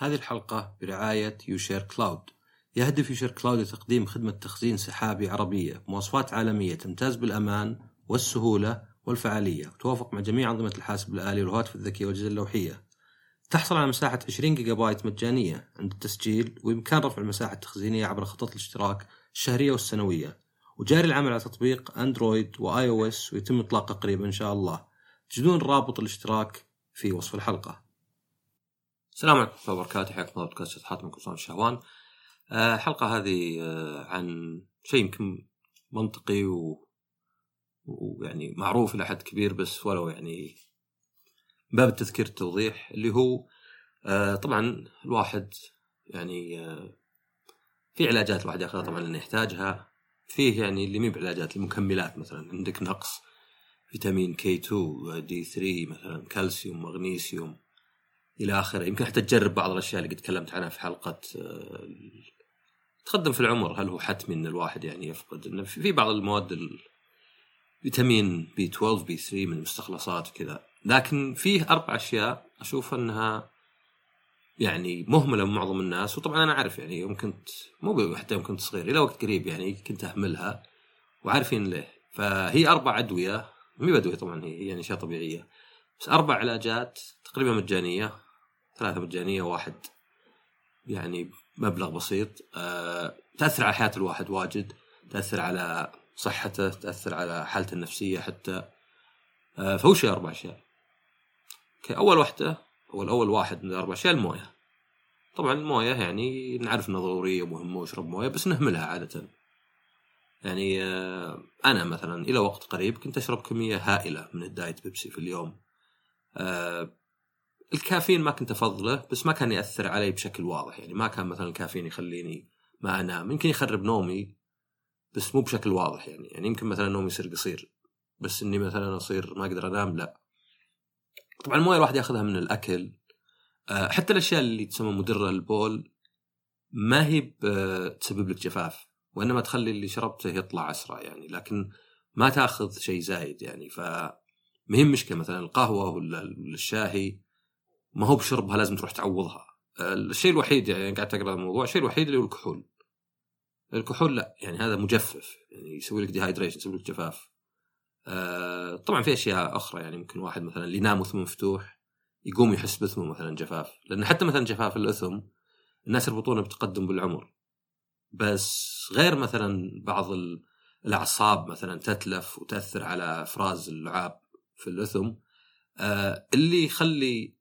هذه الحلقة برعاية يوشير كلاود. يهدف يوشير كلاود لتقديم خدمة تخزين سحابي عربية بمواصفات عالمية تمتاز بالأمان والسهولة والفعالية وتوافق مع جميع أنظمة الحاسب الآلي والهواتف الذكية والأجهزة اللوحية. تحصل على مساحة 20 جيجا بايت مجانية عند التسجيل وبإمكان رفع المساحة التخزينية عبر خطط الاشتراك الشهرية والسنوية. وجاري العمل على تطبيق أندرويد و iOS ويتم إطلاقه قريبا إن شاء الله. تجدون رابط الاشتراك في وصف الحلقة. السلام عليكم ورحمة الله وبركاته. حياكم الله بودكاست من قصان الشهوان آه، الحلقة هذه آه، عن شيء يمكن منطقي و... ويعني معروف إلى حد كبير بس ولو يعني باب التذكير التوضيح اللي هو آه، طبعا الواحد يعني في علاجات الواحد ياخذها طبعا لأنه يحتاجها. فيه يعني اللي مي بعلاجات المكملات مثلا عندك نقص فيتامين K 2 D 3 مثلا كالسيوم مغنيسيوم. إلى آخره. يمكن حتى تجرب بعض الأشياء اللي قد تكلمت عنها في حلقة آه، تقدم في العمر. هل هو حتمي إن الواحد يعني يفقد؟ انه في بعض المواد فيتامين B 12 B 3 من المستخلصات وكذا. لكن فيه أربع أشياء أشوف أنها يعني مهملة من معظم الناس. وطبعا أنا أعرف يعني يوم كنت مو حتى يوم كنت صغير إلى وقت قريب يعني كنت أهملها وعارفين ليه. فهي أربع أدوية مي بادويه طبعا هي يعني اشياء طبيعية. بس أربع علاجات تقريبا مجانية. ثلاثة مجانية واحد يعني مبلغ بسيط. أه تأثر على حياة الواحد واجد تأثر على صحته تأثر على حالته النفسية حتى. أه فوش أربع أشياء. اول واحدة هو الأول واحد من الأربع أشياء الموية. طبعا الموية يعني نعرف إنها ضرورية ومهمه واشرب موية بس نهملها عادة. يعني آه، أنا مثلا إلى وقت قريب كنت أشرب كمية هائلة من الدايت بيبسي في اليوم. آه، الكافيين ما كنت أفضله بس ما كان يأثر علي بشكل واضح. يعني ما كان مثلا الكافيين يخليني ما أنام. يمكن يخرب نومي بس مو بشكل واضح يعني. يعني يمكن مثلا نومي يصير قصير بس إني مثلا أصير ما أقدر أنام لا. طبعا المويه الواحد يأخذها من الأكل. آه، حتى الأشياء اللي تسمى مدرة للبول ما هي تسبب لك جفاف وإنما تخلي اللي شربته يطلع أسرع يعني. لكن ما تأخذ شيء زايد يعني. ف مشكلة مثلا القهوة ولا الشاهي. ما هو بشربها لازم تروح تعوضها. الشيء الوحيد يعني قاعد أقرأ الموضوع الشيء الوحيد اللي هو الكحول. الكحول لا يعني هذا مجفف يعني يسوي لك ديهايدريشن يسوي لك جفاف. آه طبعا في أشياء أخرى يعني ممكن واحد مثلا اللي ينام وثمه مفتوح يقوم يحس بثمه مثلا جفاف. لأن حتى مثلا جفاف الأثم الناس يربطونه بتقدم بالعمر. بس غير مثلا بعض الأعصاب مثلا تتلف وتأثر على أفراز اللعاب في الأثم. آه اللي يخلي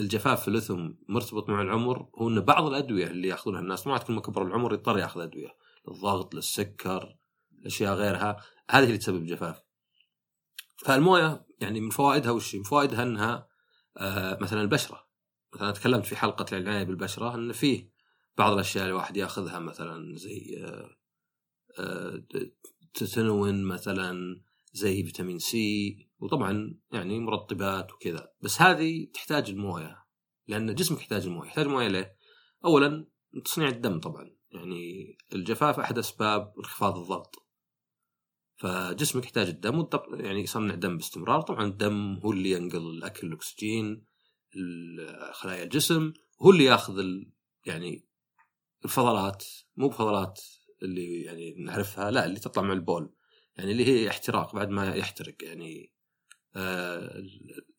الجفاف في الأثم مرتبط مع العمر هو ان بعض الأدوية اللي يأخذونها الناس طبعا كل ما كبر العمر يضطر يأخذ أدوية للضغط للسكر اشياء غيرها هذه اللي تسبب الجفاف فالموية يعني من فوائدها وش من فوائدها إنها آه مثلا البشرة. مثلا تكلمت في حلقة العناية بالبشرة إن فيه بعض الأشياء اللي الواحد يأخذها مثلا زي آه، آه، تتنون مثلا زي فيتامين سي وطبعا يعني مرطبات وكذا. بس هذه تحتاج الموية لأن جسمك يحتاج الموية. يحتاج الموية ليه؟ اولا تصنيع الدم طبعا. يعني الجفاف أحد أسباب انخفاض الضغط. فجسمك يحتاج الدم يعني يصنع دم باستمرار. طبعا الدم هو اللي ينقل الأكل الأكسجين خلايا الجسم هو اللي ياخذ يعني الفضلات. مو بفضلات اللي يعني نعرفها لا اللي تطلع مع البول. يعني اللي هي احتراق بعد ما يحترق. يعني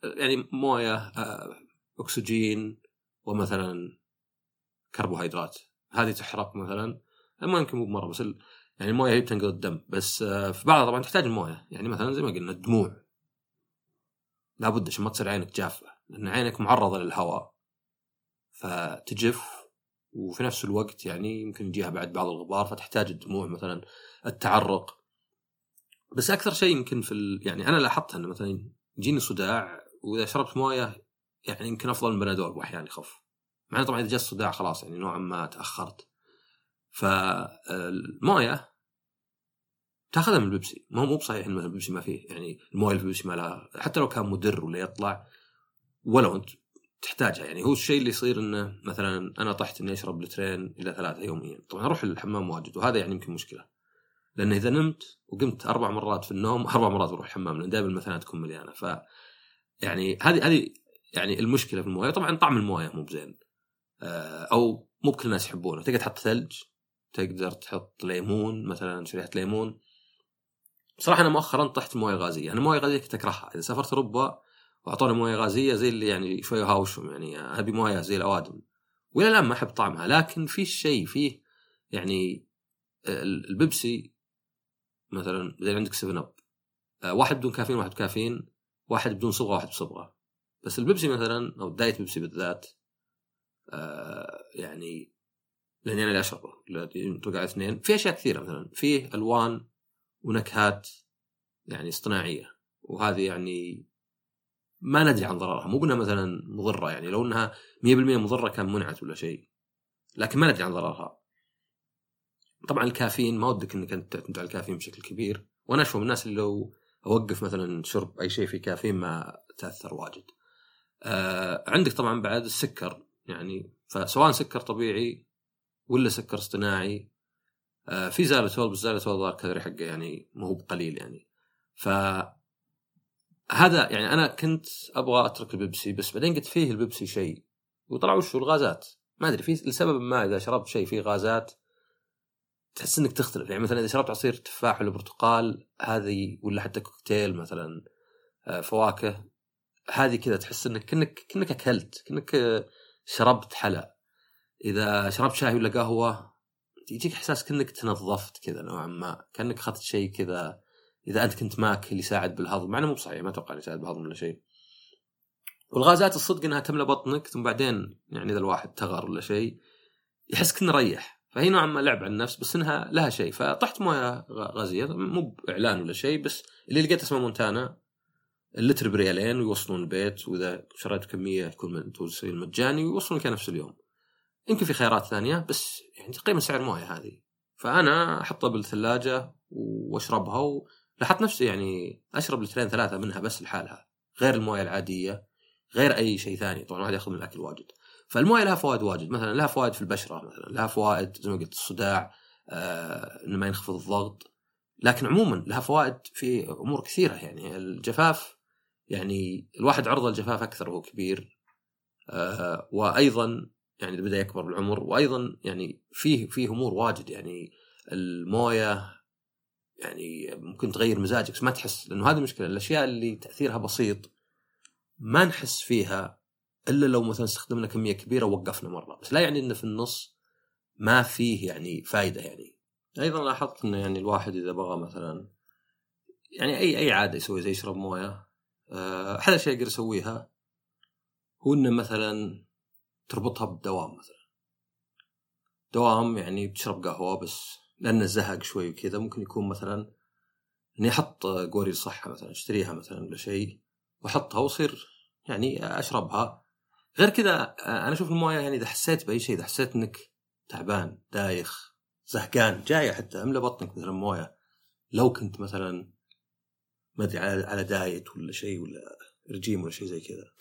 يعني موية آه أكسجين ومثلا كربوهيدرات. هذه تحرق مثلا ما يمكن مو بمرة بس يعني الموية هي بتنقل الدم. بس آه في بعضها طبعا تحتاج الموية. يعني مثلا زي ما قلنا الدموع. لابد عشان ما تصير عينك جافة لأن عينك معرضة للهواء. فتجف وفي نفس الوقت يعني يمكن يجيها بعد بعض الغبار فتحتاج الدموع مثلا التعرق. بس أكثر شيء يمكن في ال... يعني أنا لاحظت إنه مثلا يجيني صداع وإذا شربت موية يعني يمكن أفضل من بنادول وأحيانا يخف. مع طبعا إذا جاء الصداع خلاص يعني نوعا ما تأخرت. فالموية تأخذها من البيبسي. ما هو مو بصحيح ان البيبسي ما فيه يعني الموية اللي في البيبسي ما لها حتى لو كان مدر ولا يطلع ولو أنت تحتاجها. يعني هو الشيء اللي يصير إنه مثلا أنا طحت إني أشرب لترين إلى ثلاثة يوميا. طبعا أروح الحمام واجد وهذا يعني يمكن مشكلة. لأن إذا نمت وقمت أربع مرات في النوم أربع مرات بروح الحمام لأن دائما المثانه تكون مليانة. ف يعني هذه هذه يعني المشكلة في الموية. طبعا طعم الموية مو بزين. آه، أو مو بكل الناس يحبونه. تقدر تحط ثلج تقدر تحط ليمون مثلا شريحة ليمون. بصراحة أنا مؤخرا طحت موية غازية. أنا موية غازية كنت أكرهها. إذا سافرت أوروبا وأعطوني موية غازية زي اللي يعني شوي هاوشهم يعني أبي موية زي الأوادم. وإلى الآن ما أحب طعمها. لكن في شيء فيه يعني البيبسي مثلا زي عندك 7 Up آه، واحد بدون كافيين واحد بكافيين واحد بدون صبغة واحد بصبغة. بس البيبسي مثلا أو diet بيبسي بالذات آه يعني لاني أنا اللي اشربه توقع اثنين. في أشياء كثيرة مثلا. فيه ألوان ونكهات يعني اصطناعية. وهذه يعني ما ندري عن ضررها. مو بأنها مثلا مضرة يعني. لو أنها 100% مضرة كان منعت ولا شيء. لكن ما ندري عن ضررها. طبعا الكافيين ما ودك إنك أنت تعتمد على الكافيين بشكل كبير. وأنا أشوف الناس اللي لو أوقف مثلا شرب أي شيء فيه كافيين ما تأثر واجد. آه عندك طبعا بعد السكر يعني فسواء سكر طبيعي ولا سكر اصطناعي آه في زالتول بس زالتول الكالوري حقه يعني مو هو بقليل يعني. ف هذا يعني أنا كنت أبغى أترك البيبسي بس بعدين قلت فيه البيبسي شيء. وطلع وش الغازات. ما أدري في لسبب ما إذا شربت شيء فيه غازات تحس إنك تختلف. يعني مثلا إذا شربت عصير تفاح ولا برتقال هذه ولا حتى كوكتيل مثلا آه، فواكه هذه كذا تحس إنك كأنك كأنك أكلت كأنك شربت حلا إذا شربت شاي ولا قهوة يجيك إحساس كأنك تنظفت كذا نوعا ما كأنك أخذت شيء كذا. إذا أنت كنت ماكل يساعد بالهضم مع إنه مو بصحيح ما أتوقع يساعد بالهضم ولا شيء. والغازات الصدق إنها تملى بطنك ثم بعدين يعني إذا الواحد تغر ولا شيء يحس كأنه ريح. فهي نوعا ما لعب على النفس بس إنها لها شيء. فطحت موية غازيه مو بإعلان ولا شيء بس اللي لقيت اسمه مونتانا اللتر بريالين ويوصلون البيت وإذا شريت كمية يكون توصيل مجاني ويوصلون نفس اليوم. يمكن في خيارات ثانية بس يعني تقريبا سعر موية هذه. فأنا أحطها بالثلاجة وأشربها ولاحظت نفسي يعني أشرب لترين ثلاثة منها بس لحالها غير الموية العادية غير أي شيء ثاني. طبعا الواحد يأخذ من الأكل واجد. فالمويه لها فوائد واجد. مثلا لها فوائد في البشرة مثلا لها فوائد زي ما قلت الصداع آه إنه ما ينخفض الضغط. لكن عموما لها فوائد في أمور كثيرة يعني. الجفاف يعني الواحد عرضة للجفاف أكثر وهو كبير آه وأيضا يعني بدأ يكبر بالعمر وأيضا يعني فيه فيه أمور واجد يعني. الموية يعني ممكن تغير مزاجك ما تحس لأنه هذه المشكلة الأشياء اللي تأثيرها بسيط ما نحس فيها إلا لو مثلا استخدمنا كمية كبيرة ووقفنا مرة. بس لا يعني إنه في النص ما فيه يعني فائده يعني. أيضا لاحظت إنه يعني الواحد إذا بغى مثلا يعني اي أي عادة يسوي زي يشرب موية. آه، أحد الأشياء يقدر يسويها هو إنه مثلا تربطها بدوام مثلا. دوام يعني بتشرب قهوة بس لأنه زهق شوي وكذا. ممكن يكون مثلا اني أحط قوري صحه مثلا اشتريها مثلا ولا شيء وأحطها واصير يعني أشربها. غير كذا أنا أشوف الموية يعني إذا حسيت بأي شيء إذا حسيت إنك تعبان دايخ زهقان جاية حتى املى بطنك مثلا موية. لو كنت مثلا ما أدري على دايت ولا شيء ولا رجيم ولا شيء زي كذا.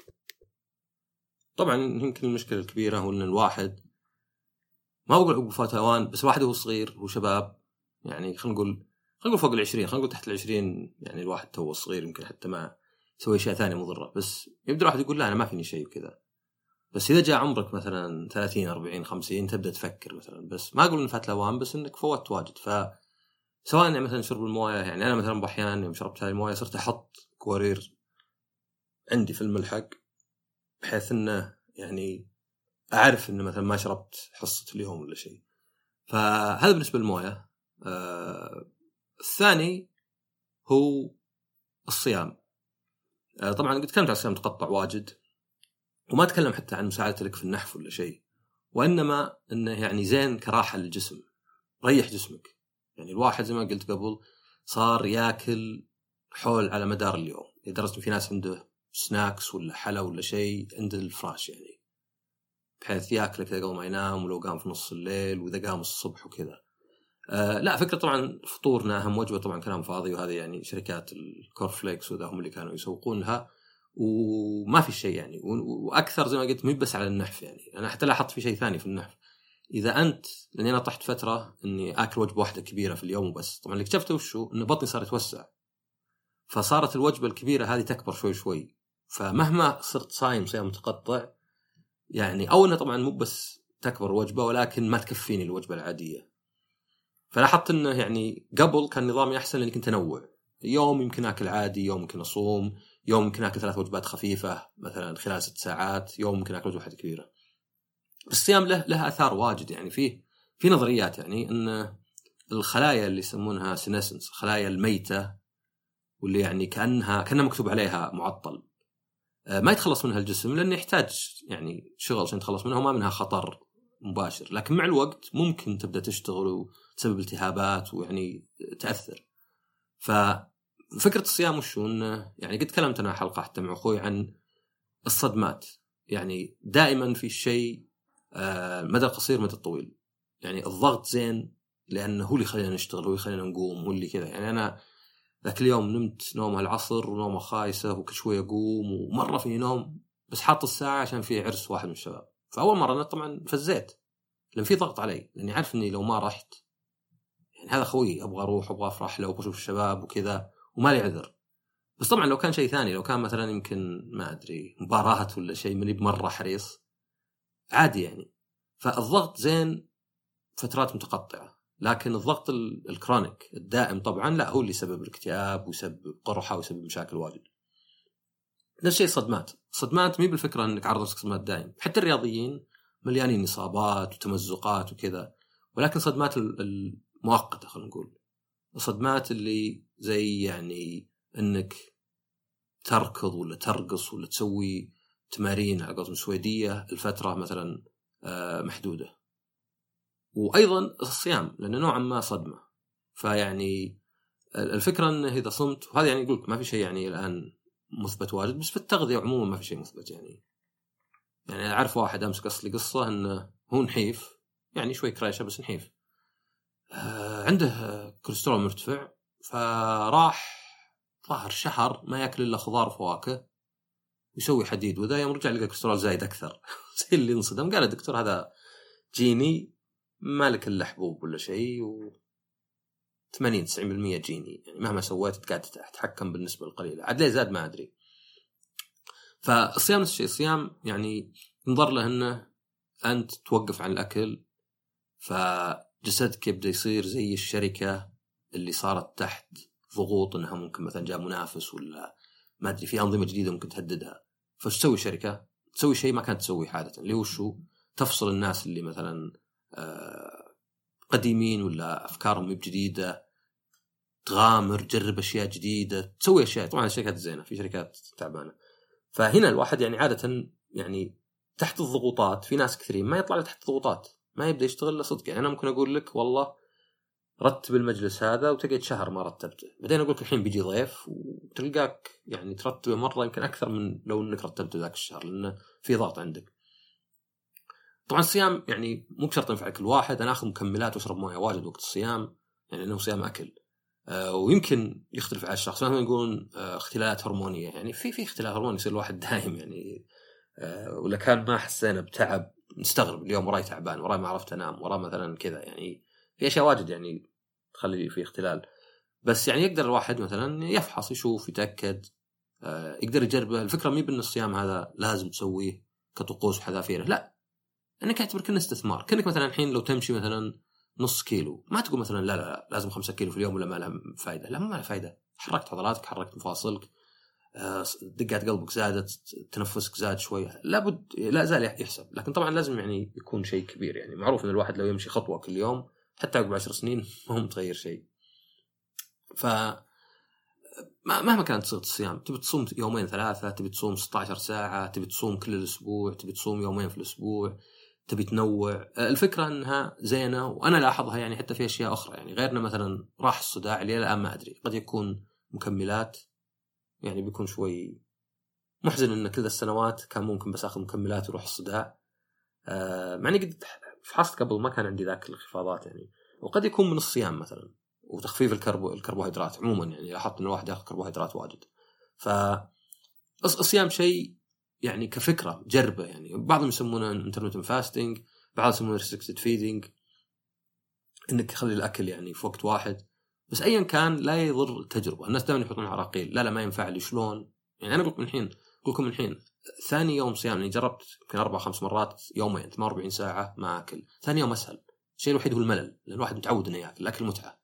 طبعا يمكن المشكلة الكبيرة هو إن الواحد ما بقول عقب فات اوان بس الواحد هو صغير هو شباب يعني خلينا نقول خلينا نقول فوق ال 20 خلينا نقول تحت ال 20 يعني الواحد تو صغير يمكن حتى ما يسوي أشياء ثانية مضرة بس يبدأ الواحد يقول لا أنا ما فيني شيء وكذا. بس إذا جاء عمرك مثلا 30 40 50 تبدأ تفكر مثلا. بس ما أقول ان فات الأوان بس إنك فوت واجد. ف سواء يعني مثلا شرب الموية يعني أنا مثلا بأحيان يوم شربت هذه الموية صرت أحط كوارير عندي في الملحق بحيث إنه يعني أعرف إنه مثلا ما شربت حصة اليوم ولا شيء. فهذا بالنسبة للموية. آه الثاني هو الصيام. آه طبعا قد تكلمت عن الصيام تقطع واجد. وما أتكلم حتى عن مساعدته لك في النحف ولا شيء وإنما إنه يعني زين كراحة للجسم ريح جسمك. يعني الواحد زي ما قلت قبل صار ياكل حول على مدار اليوم. لدرجه في ناس عنده snacks ولا حلا ولا شيء عند الفراش يعني. بحيث ياكل كذا قبل ما ينام ولو قام في نص الليل وإذا قام الصبح وكذا. آه لا فكرة طبعا فطورنا أهم وجبة طبعا كلام فاضي وهذه يعني شركات ال corn flakes وذا هم اللي كانوا يسوقونها. وما في شيء يعني. وأكثر زي ما قلت مو بس على النحف يعني. أنا حتى لاحظت في شيء ثاني في النحف. إذا أنت لأني أنا طحت فترة إني آكل وجبة واحدة كبيرة في اليوم وبس. طبعا اللي اكتشفته وشو؟ ان بطني صار يتوسع فصارت الوجبة الكبيرة هذه تكبر شوي شوي. فمهما صرت صايم صيام متقطع يعني أو إنه طبعا مو بس تكبر وجبة ولكن ما تكفيني الوجبة العادية. فلاحظت إنه يعني قبل كان نظامي أحسن لأني كنت أنوع. يوم يمكن آكل عادي يوم يمكن أصوم يوم يمكن آكل ثلاث وجبات خفيفة مثلا خلال ست ساعات يوم يمكن آكل وجبة كبيرة. الصيام له له آثار واجد يعني فيه في نظريات يعني إن الخلايا اللي يسمونها سينسنس الخلايا الميتة واللي يعني كأنها كأنها مكتوب عليها معطل. آه، ما يتخلص منها الجسم لأنه يحتاج يعني شغل عشان يتخلص منها وما منها خطر مباشر. لكن مع الوقت ممكن تبدأ تشتغل وتسبب التهابات ويعني تأثر. ففكره الصيام وشو؟ انه يعني قد تكلمت أنا حلقة حتى مع أخوي عن الصدمات. يعني دائما في شيء آه، مدى القصير مدى الطويل. يعني الضغط زين لأنه هو اللي يخلينا نشتغل هو اللي يخلينا نقوم هو اللي كذا. يعني أنا ذاك اليوم نمت نومه العصر ونومه خايسة وكل شوي أقوم ومرة فيني نوم بس حاط الساعة عشان في عرس واحد من الشباب. فأول مرة أنا طبعا فزيت لأن في ضغط علي لأني عارف إني لو ما رحت يعني هذا خوي أبغى أروح أبغى أفرح له وابغى أشوف الشباب وكذا. وما لي عذر. بس طبعا لو كان شيء ثاني لو كان مثلا يمكن ما أدري مباراة ولا شيء ماني بمرة حريص عادي يعني. فالضغط زين فترات متقطعة. لكن الضغط الكرونيك الدائم طبعا لا هو اللي يسبب الاكتئاب ويسبب قرحة ويسبب مشاكل واجد. نفس الشيء صدمات صدمات مي بالفكرة إنك عرض نفسك صدمات دائم. حتى الرياضيين مليانين إصابات وتمزقات وكذا. ولكن صدمات المؤقتة خلينا نقول. الصدمات اللي زي يعني إنك تركض ولا ترقص ولا تسوي تمارين على قولتهم سويدية لفتره مثلا آه، محدودة. وأيضا الصيام لأنه نوعا ما صدمة. فيعني الفكرة انه إذا صمت وهذا يعني يقول ما في شيء يعني الآن مثبت واجد بس في التغذية عموما ما في شيء مثبت يعني. يعني أعرف واحد امس قص لي قصة انه هو نحيف يعني شوي كريشة بس نحيف. آه عنده كوليسترول مرتفع فراح ظهر شهر ما ياكل إلا خضار وفواكه يسوي حديد وذا يوم رجع لقى الكوليسترول زايد أكثر. زي اللي انصدم قال الدكتور هذا جيني مالك إلا حبوب ولا شيء و 80 90% جيني. يعني مهما سويت قاعد تتحكم بالنسبة القليلة. عاد ليه زاد ما أدري. فالصيام نفس الشيء. الصيام يعني ينظر له إنه أنت توقف عن الأكل فجسدك يبدأ يصير زي الشركة اللي صارت تحت ضغوط إنها ممكن مثلا جاء منافس ولا ما أدري في أنظمة جديدة ممكن تهددها فايش تسوي شركة؟ تسوي شيء ما كانت تسويه عادة اللي هو شو؟ تفصل الناس اللي مثلا آه، قديمين ولا أفكارهم بجديدة تغامر تجرب أشياء جديدة تسوي أشياء طبعا الشركات زينة في شركات تعبانة فهنا الواحد يعني عادة يعني تحت الضغوطات في ناس كثيرين ما يطلع تحت الضغوطات ما يبدأ يشتغل إلا صدق يعني أنا ممكن أقول لك والله رتب المجلس هذا وتقعد شهر ما رتبته. بعدين أقول لك الحين بيجي ضيف وتلقاك يعني ترتبه مرة يمكن أكثر من لو إنك رتبته ذاك الشهر لأنه في ضغط عندك. طبعا الصيام يعني مو بشرط ينفع كل واحد أنا آخذ مكملات وأشرب موية واجد وقت الصيام يعني انه صيام أكل. آه ويمكن يختلف على الشخص. مثلا يقولون آه اختلالات هرمونية. يعني في في اختلال هرموني يصير الواحد دايم يعني. آه ولا كان ما حسينا بتعب نستغرب اليوم وراي تعبان وراي ما عرفت أنام وراي مثلا كذا يعني. في أشياء واجد يعني تخلي في اختلال. بس يعني يقدر الواحد مثلا يفحص يشوف يتأكد آه يقدر يجربه. الفكرة مي بأن الصيام هذا لازم تسويه كطقوس وحذافيره لا. أنك اعتبر كأنه استثمار. كأنك مثلا الحين لو تمشي مثلا نص كيلو ما تقول مثلا لا لا لازم خمسة كيلو في اليوم ولا ما لها فائده لا ما لها فائده حركت عضلاتك حركت مفاصلك آه، دقات قلبك زادت تنفسك زاد شوي. لابد لا زال يحسب. لكن طبعا لازم يعني يكون شيء كبير. يعني معروف إن الواحد لو يمشي خطوة كل يوم حتى عقب عشر سنين ما هو متغير شيء. ف مهما كانت صيغه الصيام تبي تصوم يومين ثلاثة تبي تصوم 16 ساعة تبي تصوم كل الأسبوع تبي تصوم يومين في الأسبوع تبي تنوع. الفكرة أنها زينة وأنا لاحظها يعني حتى في أشياء أخرى يعني غيرنا مثلا راح الصداع اللي الآن ما أدري. قد يكون مكملات يعني بيكون شوي محزن إن كل السنوات كان ممكن بس آخذ مكملات ويروح الصداع. آه مع إني قد فحصت قبل ما كان عندي ذاك الانخفاضات يعني. وقد يكون من الصيام مثلا وتخفيف الكربو الكربوهيدرات عموما يعني لاحظت ان الواحد ياخذ كربوهيدرات واجد. ف الصيام شيء يعني كفكرة جربه يعني. بعضهم يسمونه intermittent fasting بعضهم يسمونه restricted feeding إنك تخلي الأكل يعني في وقت واحد. بس ايا كان لا يضر التجربة. الناس دائما يحطون عراقيل. لا لا ما ينفع لي شلون؟ يعني أنا أقول من الحين أقول لكم الحين ثاني يوم صيام يعني جربت يمكن أربع خمس مرات يومين 48 ساعة ما أكل. ثاني يوم أسهل. الشيء الوحيد هو الملل لأن الواحد متعود إنه يأكل الأكل متعة.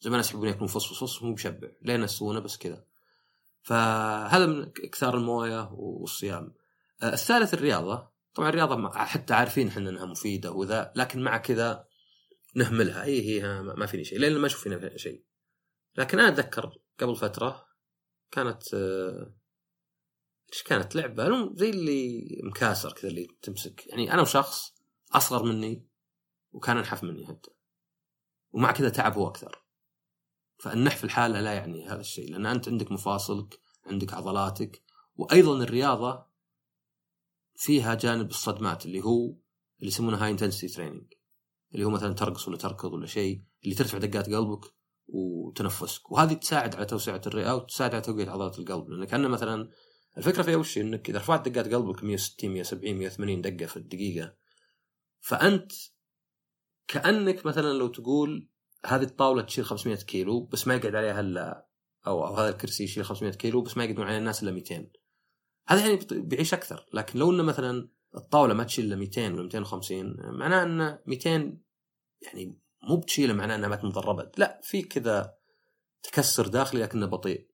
زي ما الناس يحبون يأكلون فص فص مو بشبع لين يسوونه بس كذا. فهذا من إكثار الموية والصيام. آه، الثالث الرياضة. طبعا الرياضة حتى عارفين إحنا إنها مفيدة وذا لكن مع كذا نهملها. اي هي ما فيني شيء. لأن ما أشوف فينا شيء. لكن أنا أتذكر قبل فترة كانت آه، إيش كانت لعبة؟ زي اللي مكاسر كذا اللي تمسك. يعني أنا وشخص أصغر مني وكان أنحف مني حتى. ومع كذا تعب هو أكثر. فالنحف الحالة لا يعني هذا الشيء لأن أنت عندك مفاصلك عندك عضلاتك وأيضا الرياضة فيها جانب الصدمات اللي هو اللي يسمونه high intensity training اللي هو مثلا ترقص ولا تركض ولا شيء اللي ترفع دقات قلبك وتنفسك. وهذه تساعد على توسعة الرئة وتساعد على تقويه عضلات القلب. لأن كان مثلا الفكرة فيها وش؟ إنك إذا رفعت دقات قلبك 160 170 180 دقة في الدقيقة فأنت كأنك مثلا لو تقول هذه الطاولة تشيل 500 كيلو بس ما يقعد عليها إلا أو, أو هذا الكرسي يشيل 500 كيلو بس ما يقعدون عليه الناس إلا 200 هذا يعني بيعيش أكثر. لكن لو إنه مثلا الطاولة ما تشيل إلا 200 ولا 250 معناه إن 200 يعني مو بتشيله معناه إنها ما تمضربت لا في كذا تكسر داخلي لكنه بطيء.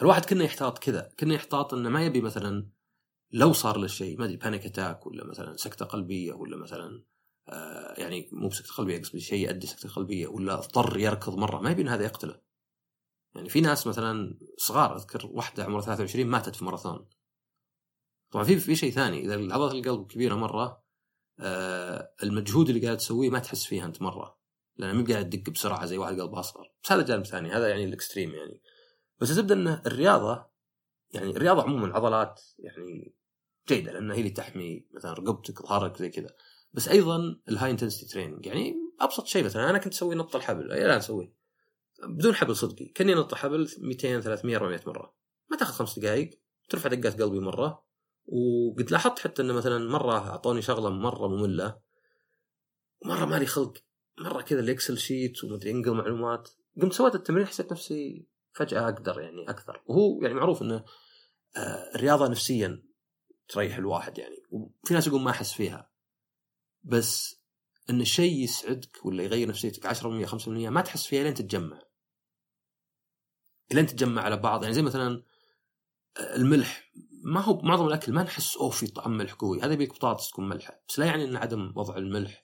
الواحد كنا يحتاط كذا كنا يحتاط إنه ما يبي مثلا لو صار له شيء ما أدري panic attack ولا مثلا سكتة قلبية ولا مثلا آه يعني مو بسكتة قلبية قصدي شيء يؤدي سكتة قلبية ولا اضطر يركض مرة ما يبي إن هذا يقتله. يعني في ناس مثلا صغار أذكر واحدة عمرها 23 ماتت في ماراثون. طبعا في في شيء ثاني إذا عضله القلب كبيرة مرة آه المجهود اللي قاعد تسويه ما تحس فيه أنت مرة لأنه مو قاعد تدق بسرعة زي واحد قلبه أصغر. بس هذا جانب ثاني هذا يعني ال extreme يعني. بس الزبدة إن الرياضة يعني الرياضة عموما عضلات يعني جيدة لأنها هي اللي تحمي مثلا رقبتك ظهرك زي كذا. بس أيضا ال high intensity training يعني أبسط شيء مثلا أنا كنت أسوي نط الحبل الآن أسويه. بدون حبل صدقي. كأني نط حبل 200 300 400 مرة. ما تاخذ خمس دقائق ترفع دقات قلبي مرة. وقد لاحظت حتى انه مثلا مرة أعطوني شغلة مرة مملة ومرة مالي خلق. مرة كذا ال Excel sheet ومدري إنقل معلومات. قمت سويت التمرين حسيت نفسي فجأة أقدر يعني أكثر. وهو يعني معروف إنه آه، الرياضة نفسيا تريح الواحد يعني وفي ناس يقول ما أحس فيها. بس إن الشيء يسعدك ولا يغير نفسيتك 10% 5% ما تحس فيها لين تتجمع لين تتجمع على بعض. يعني زي مثلا آه، الملح. ما هو معظم الأكل ما نحس أوه في طعم ملح قوي. هذا يبيك بطاطس تكون ملحة. بس لا يعني إن عدم وضع الملح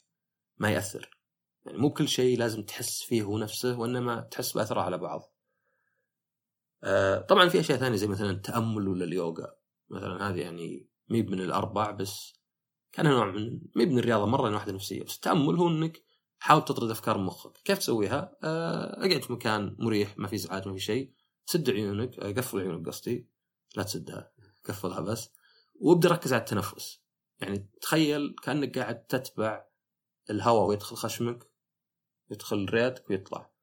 ما يأثر. يعني مو كل شيء لازم تحس فيه هو نفسه وإنما تحس بأثره على بعض. طبعا في أشياء ثانية زي مثلا التامل ولا اليوغا. مثلا هذه يعني مي من الأربع بس كانها نوع من مي من الرياضة مرة واحدة نفسية. بس التامل هو إنك حاول تطرد أفكار مخك. كيف تسويها؟ آه، أقعد في مكان مريح ما في ازعاج ما في شيء. سد عيونك آه، قفل عيونك قصدي. لا تسدها قفلها بس. وابدأ ركز على التنفس. يعني تخيل كأنك قاعد تتبع الهواء ويدخل خشمك يدخل ريتك ويطلع.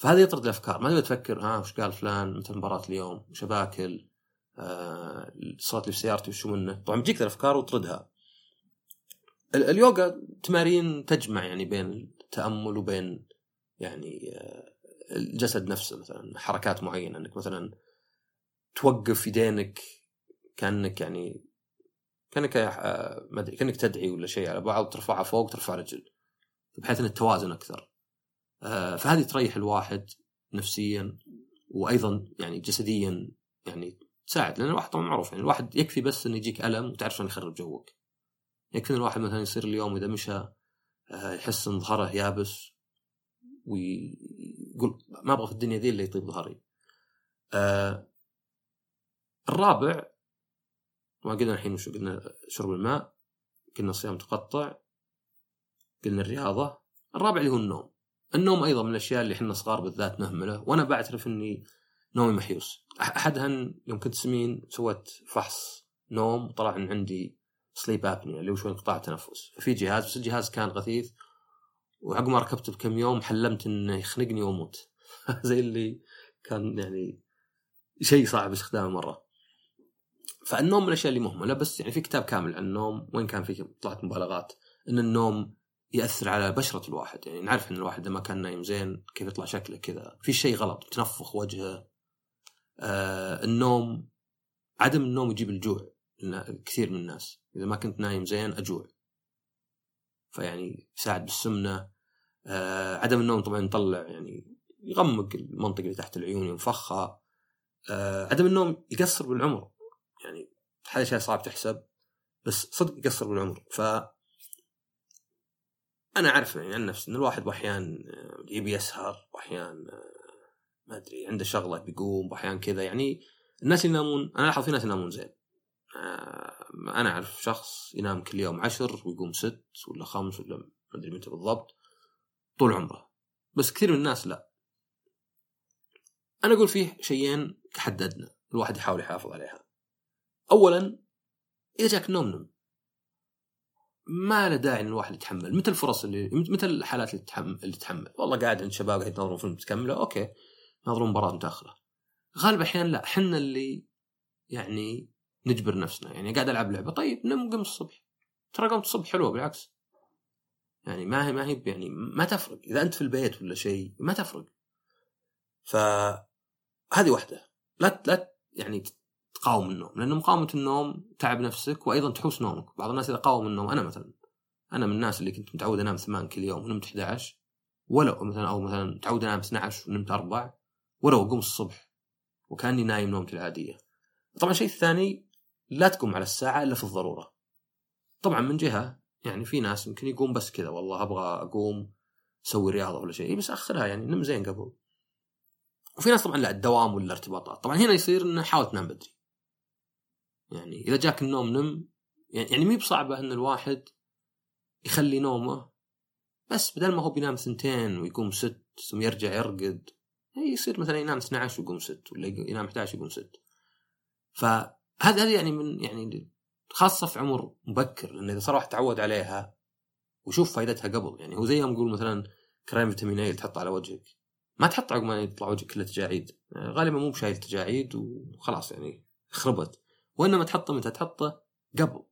فهذا يطرد الأفكار. ما تبي تفكر ها وش قال فلان؟ متى مباراة اليوم؟ وش باكل آه صوت اللي في سيارتي وشو منه؟ طبعا بتجيك الأفكار وتردها. اليوغا تمارين تجمع يعني بين التأمل وبين يعني آه الجسد نفسه مثلا حركات معينة. إنك مثلا توقف يدينك كأنك يعني كأنك آه، ما أدري كأنك تدعي ولا شيء على بعض ترفعها فوق ترفع رجل بحيث ان التوازن أكثر. آه، فهذه تريح الواحد نفسيا وأيضا يعني جسديا يعني تساعد لأن الواحد طبعا معروف يعني الواحد يكفي بس إنه يجيك ألم وتعرف شلون يخرب جوك يكفي إن الواحد مثلا يصير اليوم إذا مشى آه، يحس إن ظهره يابس ويقول ما أبغى في الدنيا ذي اللي يطيب ظهري. آه الرابع ما قلنا الحين وشو قلنا شرب الماء قلنا الصيام تقطع قلنا الرياضة الرابع اللي هو النوم النوم أيضا من الأشياء اللي إحنا صغار بالذات نهمله وأنا بعترف إني نومي محيوس احدها يوم كنت سمين سويت فحص نوم وطلع ان عندي سليب ابنيا اللي هو شوي انقطاع تنفس. ففي جهاز بس الجهاز كان غثيث وعقب ما ركبته بكم يوم حلمت إنه يخنقني وأموت. زي اللي كان يعني شيء صعب استخدامه مرة. فالنوم من الأشياء اللي مهمله بس يعني في كتاب كامل عن النوم وين كان في طلعت مبالغات. إن النوم يأثر على بشرة الواحد. يعني نعرف إن الواحد اذا ما كان نايم زين كيف يطلع شكله كذا. في شيء غلط تنفخ وجهه. آه النوم عدم النوم يجيب الجوع كثير من الناس. إذا ما كنت نايم زين أجوع. فيعني يساعد بالسمنة. آه عدم النوم طبعا يطلع يعني يغمق المنطقة اللي تحت العيون ينفخها. آه عدم النوم يقصر بالعمر. يعني هذا شيء صعب تحسب بس صدق يقصر بالعمر. ف أنا أعرف يعني عن نفسي إن الواحد باحيان يبي يسهر وأحيان ما أدري عنده شغلة بيقوم وأحيان كذا يعني الناس ينامون أنا لاحظ في ناس ينامون زين. آه، أنا أعرف شخص ينام كل يوم عشر ويقوم ست ولا خمس ولا ما أدري متى بالضبط طول عمره. بس كثير من الناس لا. أنا أقول فيه شيئين كحد ادنى الواحد يحاول يحافظ عليها. اولا إذا جاك النوم نم. ما له داعي إن الواحد يتحمل. متى الفرص اللي متى الحالات اللي تحمل اللي تحمل والله قاعد عند شباب قاعد ينظرون فيلم تكمله أوكي. ينظرون مباراة متأخرة. غالب الأحيان لا. حنا اللي يعني نجبر نفسنا. يعني قاعد ألعب لعبة. طيب نم قم الصبح. ترى قمت الصبح حلوة بالعكس. يعني ما هي ما هي يعني ما تفرق. إذا أنت في البيت ولا شيء ما تفرق. ف هذه واحدة. لا لا يعني تقاوم النوم لأن مقاومة النوم تعب نفسك وأيضا تحوس نومك. بعض الناس إذا قاوم النوم أنا مثلا أنا من الناس اللي كنت متعود أنام ثمان كل يوم ونمت 11 ولو مثلا أو مثلا متعود أنام 12 ونمت 4 ولو أقوم الصبح وكأني نايم نومتي العادية. طبعا الشيء الثاني لا تقوم على الساعة إلا في الضرورة. طبعا من جهة يعني في ناس يمكن يقوم بس كذا والله أبغى أقوم أسوي رياضة ولا شيء بس أخرها يعني نم زين قبل. وفي ناس طبعا لا الدوام ولا الارتباطات. طبعا هنا يصير إنه حاول تنام بدري. يعني إذا جاك النوم نم يعني يعني مي بصعبة إن الواحد يخلي نومه بس بدل ما هو بينام ثنتين ويقوم ست ثم يرجع يرقد يصير مثلا ينام 12 ويقوم ست ولا ينام 11 ويقوم ست. فهذا هذا يعني من يعني خاصة في عمر مبكر لأن إذا صار واحد تعود عليها وشوف فائدتها قبل يعني هو زي ما نقول مثلا كريم فيتامين اي تحطه على وجهك. ما تحط عقب ما يطلع وجهك كله تجاعيد. غالبا مو بشايل تجاعيد وخلاص يعني خربت. وإنما تحطه متى تحطه قبل.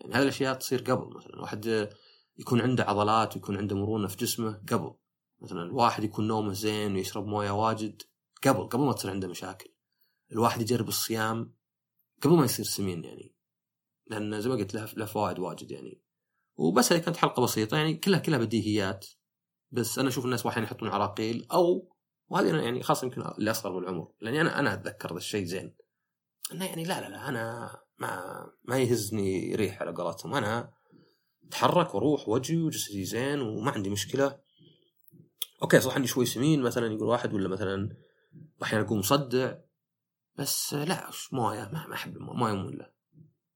يعني هذه الأشياء تصير قبل مثلا. واحد يكون عنده عضلات ويكون عنده مرونة في جسمه قبل. مثلا الواحد يكون نومه زين ويشرب موية واجد قبل قبل ما تصير عنده مشاكل. الواحد يجرب الصيام قبل ما يصير سمين يعني. لأن زي ما قلت له فوائد واجد يعني. وبس هذه كانت حلقة بسيطة يعني كلها كلها بديهيات. بس أنا أشوف الناس واحيانا يحطون عراقيل أو وهذه يعني خاصة يمكن اللي أصغر بالعمر. لأني أنا أنا أتذكر ذا الشيء زين. إنه يعني لا لا لا أنا ما ما يهزني ريح على قولتهم. أنا أتحرك وأروح وأجي وجسدي زين وما عندي مشكلة. okay صح عندي شوي سمين مثلا يقول واحد ولا مثلا أحيانا أقوم مصدع بس لا موية ما, أحب الموية مملة.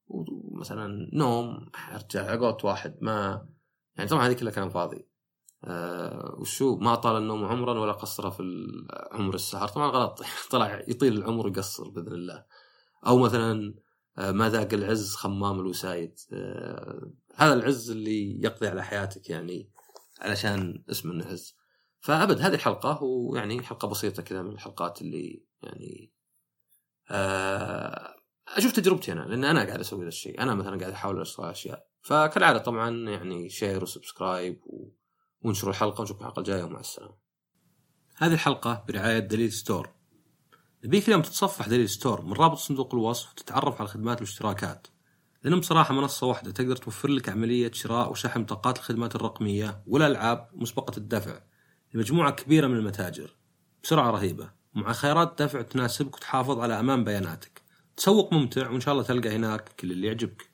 ومثلا نوم أرجع على واحد ما يعني طبعا هذه كلها كلام فاضي. أه وشو؟ ما طال النوم عمرا ولا قصر في عمر السهر. طبعا غلط. طلع يطيل العمر ويقصر بإذن الله. أو مثلا آه، ما ذاق العز خمام الوسايد؟ أه هذا العز اللي يقضي على حياتك يعني علشان اسم انه عز فأبد هذه الحلقة ويعني حلقة بسيطة كذا من الحلقات اللي يعني أه أشوف تجربتي أنا لأن أنا قاعد أسوي ذا الشيء. أنا مثلا قاعد أحاول اشتغل أشياء. فكالعادة طبعا يعني share و subscribe و... ونشروا الحلقة ونشوف الحلقة الجاية ومع السلامة. هذه الحلقة برعاية دليل store. نبيك اليوم تتصفح دليل store من رابط صندوق الوصف وتتعرف على الخدمات والاشتراكات لأنهم بصراحة منصة واحدة تقدر توفر لك عملية شراء وشحن بطاقات الخدمات الرقمية والألعاب مسبقة الدفع لمجموعة كبيرة من المتاجر. بسرعة رهيبة. ومع خيارات دفع تناسبك وتحافظ على أمان بياناتك. تسوق ممتع وإن شاء الله تلقى هناك كل اللي يعجبك.